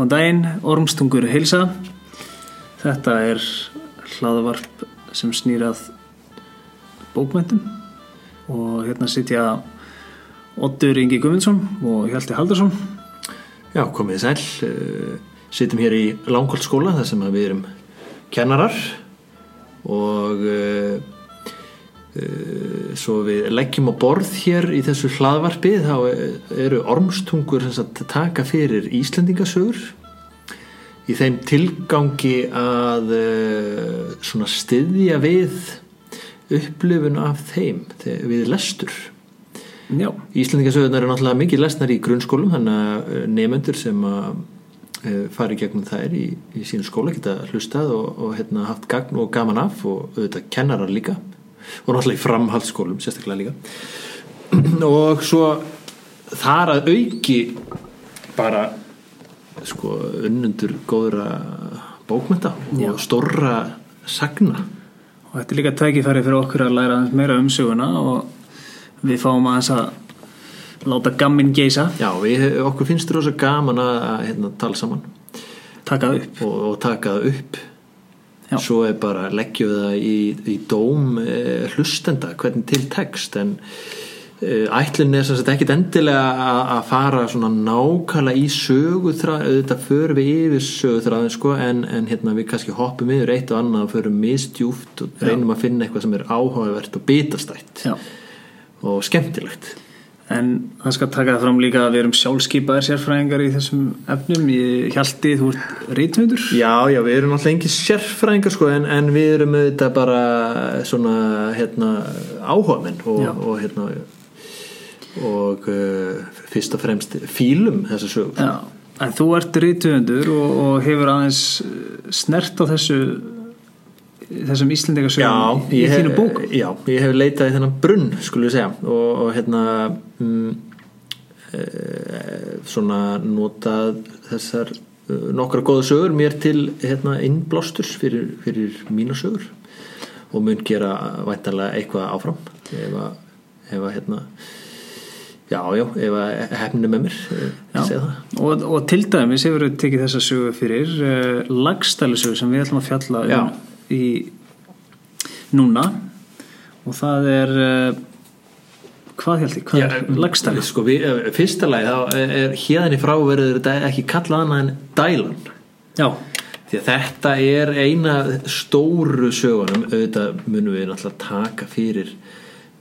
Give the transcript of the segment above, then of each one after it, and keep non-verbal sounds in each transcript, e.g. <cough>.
Góðan daginn, Ormstungur heilsa. Þetta er hlaðavarp sem snýrað bókmyndum og hérna sitja Oddur Ingi Guðmundsson og Hjalti Haldarsson. Já, komið sæl. Uh, Sittum hér í Langholtskóla þar sem við erum kennarar og uh, uh, svo við leggjum á borð hér í þessu hlaðvarpi þá eru ormstungur sagt taka fyrir Íslendingasögur í þeim tilgangi að uh, svona styðja við upplifun af þeim við lestur. Já, Íslendingasögurnar eru náttúrulega mikið lesnar í grunnskólum þannig að uh, nefendur sem að uh, fari gegnum þær í, í sínu skóla geta hlustað og, og hérna, haft gagn og gaman af og auðvitað kennarar líka. Og náttúrulega í framhaldsskólum sérstaklega líka. <clears throat> Og svo þar að auki bara sko unnundur góðra bókmynda Já. og stórra sagna og þetta er líka tækifæri fyrir okkur að læra meira um söguna og við fáum aðeins að láta gamminn geisa, Já, við, okkur finnst þér rosa gaman að, að hérna, tala saman taka upp. og, og taka það upp Já. svo er bara leggjum við það í, í dóm eh, hlustenda hvernig til text en ætlun er sem sagt ekkit endilega að, að fara svona nákvæmlega í söguþrað auðvitað förum við yfir söguþraðin sko en, en hérna við kannski hoppum yfir eitt og annað og förum mistjúft og reynum að finna eitthvað sem er áhugavert og bitastætt Já. og skemmtilegt En það skal taka það fram líka að við erum sjálfskeipaðir sérfræðingar í þessum efnum. Ég hjalti, þú ert rítmyndur. Já, já, við erum náttúrulega engin sérfræðingar sko en, en við erum auðvitað bara svona hérna áhugamenn og, Já. og hérna og uh, fyrst og fremst fílum þessa sögur Já, en þú ert rítmyndur og, og hefur aðeins snert á þessu þessum Íslendingasögum í ég þínu bók. Já, ég hef leitað í þennan brunn skulum við segja. Og, og hérna mm, e, svona notað þessar nokkra góða sögur mér til hérna innblástur fyrir, fyrir mína sögur. Og mun gera væntanlega eitthvað áfram ef að hérna já, já, ef að hefninu með mér eh, Já. Og, og til dæmis hefur við tekið þessa sögu fyrir uh, lagstælisögu sem við ætlum að fjalla Já. um í núna og það er uh, hvað held ég, hvað er lagstælis? sko, við, eh, fyrsta lagi þá er hérðinni frá verður þetta ekki kallað annað en dælan Já, því að þetta er eina stóru sögunum auðvitað munum við náttúrulega taka fyrir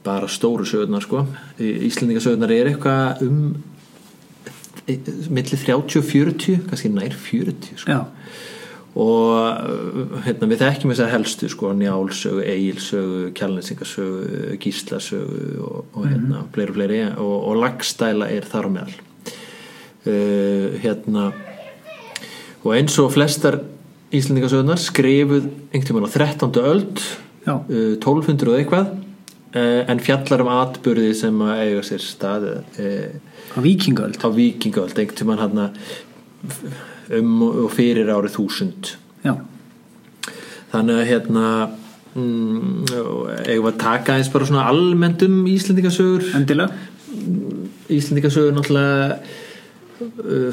bara stóru sögurnar sko. Íslendingasögurnar er eitthvað um milli 30 og 40 kannski nær 40 sko. já, og uh, hérna, við þekkjum þess að helstu sko, njálsögu, eigilsögu kjálninsingasögu, gíslasögu og, og hérna, fleiri og fleiri. Og, og lagstæla er þar meðal. Uh, hérna og eins og flestar Íslendingasögurnar skrifuð einhvern veginn á 13. öld já, uh, 1200 og eitthvað en fjallar um atburði sem að eiga sér stað uh, á vikingöld á vikingaöld einhvern tímann hann um og fyrir árið þúsund. Já, þannig að hérna mm, eigum að taka eins bara svona almennt um Íslendingasögur? Endilega. Íslendingasögur náttúrulega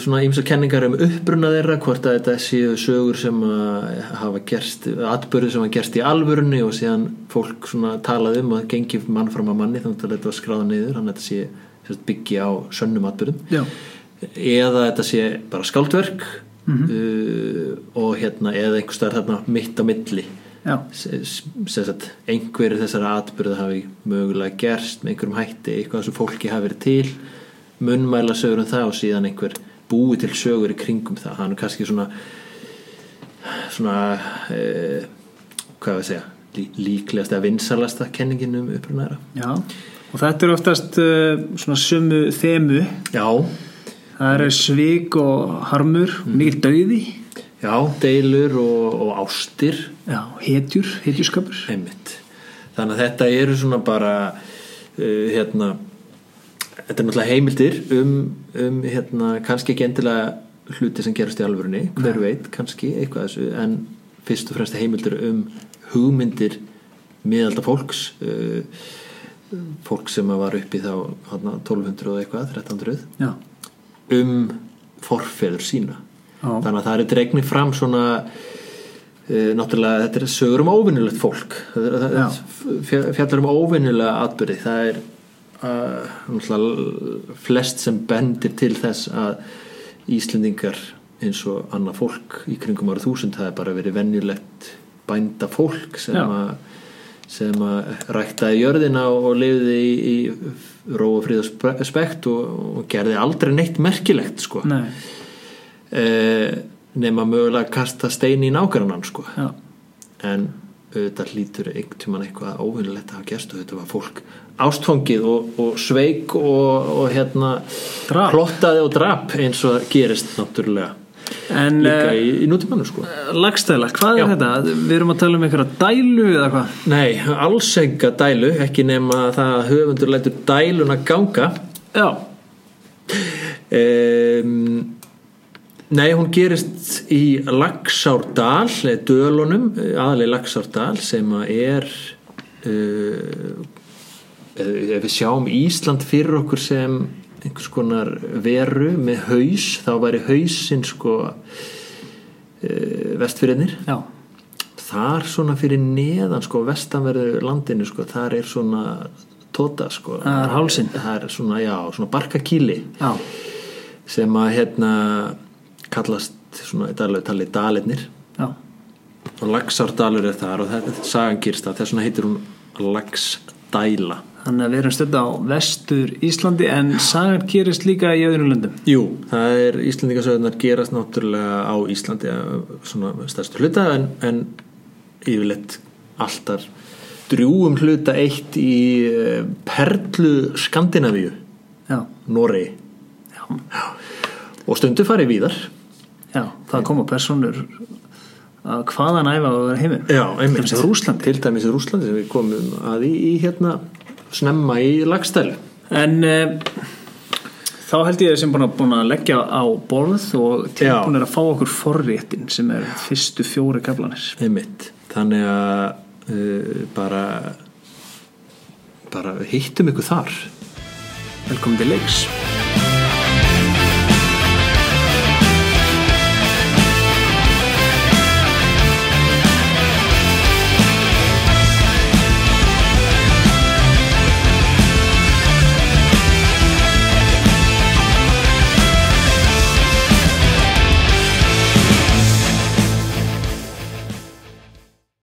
svona ímsa kenningar um uppbruna þeirra hvort að þetta séu sögur sem að hafa gerst atbyrði sem hafa gerst í alvörunni og síðan fólk svona talað um að gengi mann fram að manni þannig að þetta var skráða niður þannig að þetta sé byggja á sönnum atbyrðum Já, eða þetta sé bara skáldverk uh, og hérna eða einhver staðar þarna mitt á milli. Einhverju þessara atbyrða hafi mögulega gerst með einhverjum hætti eitthvað sem fólki hafi verið til munnmæla sögur um það og síðan einhver búið til sögur í kringum það. Hann er kannski svona svona eh, hvað við að segja lí, líklegast eða vinsalasta kenningin um upprunæra já og þetta er oftast uh, svona sömu þemu. Já, það er svik og harmur mikill dauði. Já, deilur og, og ástir. Já, hetjur, hetjuskapur. Einmitt. Þannig að þetta eru svona bara uh, hérna þetta er náttúrulega heimildir um, um hérna, kannski ekki endilega hluti sem gerast í alvörunni, hver veit kannski eitthvað þessu, en fyrst og fremst heimildir um hugmyndir miðalda fólks uh, fólk sem var upp í þá hana, 1200 og eitthvað, 1300 já, um forfeður sína. Já. þannig að það er dregni fram svona uh, náttúrulega þetta er sögur um óvinnulegt fólk. Fjallar um óvinnulega atbyrði það er uh, flest sem bendir til þess að Íslendingar eins og annað fólk í kringum ára þúsund það er bara verið venjulegt bænda fólk sem að sem að ræktaði jörðina og lifði í, í ró og frið og og, gerði aldrei neitt merkilegt sko. Nei, eh, nema mögulega að kasta stein í nágrannan sko. Já, en auðvitað hlýtur einhvern tímann eitthvað óvinnilegt að hafa gerst og þetta var fólk ástfangið og, og sveik og, og hérna Drap. plottaði og drap eins og gerist náttúrulega En líka uh, í, í nútímannu sko lagstæla, hvað Já. er þetta? Við erum að tala um einhverja dælu eða hvað? Nei, alls enga dælu ekki nema það að höfundur lætur dæluna ganga Já, um, Nei, hún gerist í Laxárdal eh, dölunum, aðlega Laxárdal sem er uh, ef við sjáum Ísland fyrir okkur sem einhvers konar veru með haus, þá væri hausinn sko uh, vestfyrirnir já, þar svona fyrir neðan sko vestanverðu landinu sko þar er svona tóta sko. Það er hálsinn. það er svona, já, svona barkakíli já, sem að hérna kallast svona í daglegu tali dalinnir já, og Laxárdalur er þar og þetta sagan gýrst að þess vegna heitir hún Laxdæla. Þannig að við erum stödd á vestur Íslandi en sagan gerist líka í öðrum löndum. Jú, það er Íslandingasöðunar gerast náttúrulega á Íslandi að svona stærstu hluta en, en yfirleitt alltaf drjúum hluta eitt í eh, Perlu Skandinavíu. Já, Noregi. Já, og stundu farið víðar. já, það koma personur að hvaðan æfa á heiminn. Já, einmitt. Til dæmis Rússlandi. Til dæmis í Rúslandi sem við komum að í, í hérna snemma í lagstælu En uh, þá held ég sem búin að, búin að leggja á borð og tilbúin er að fá okkur forréttin sem er fyrstu fjóri kaflanir. einmitt þannig að uh, bara bara hittum ykkur þar Velkomin til leiks.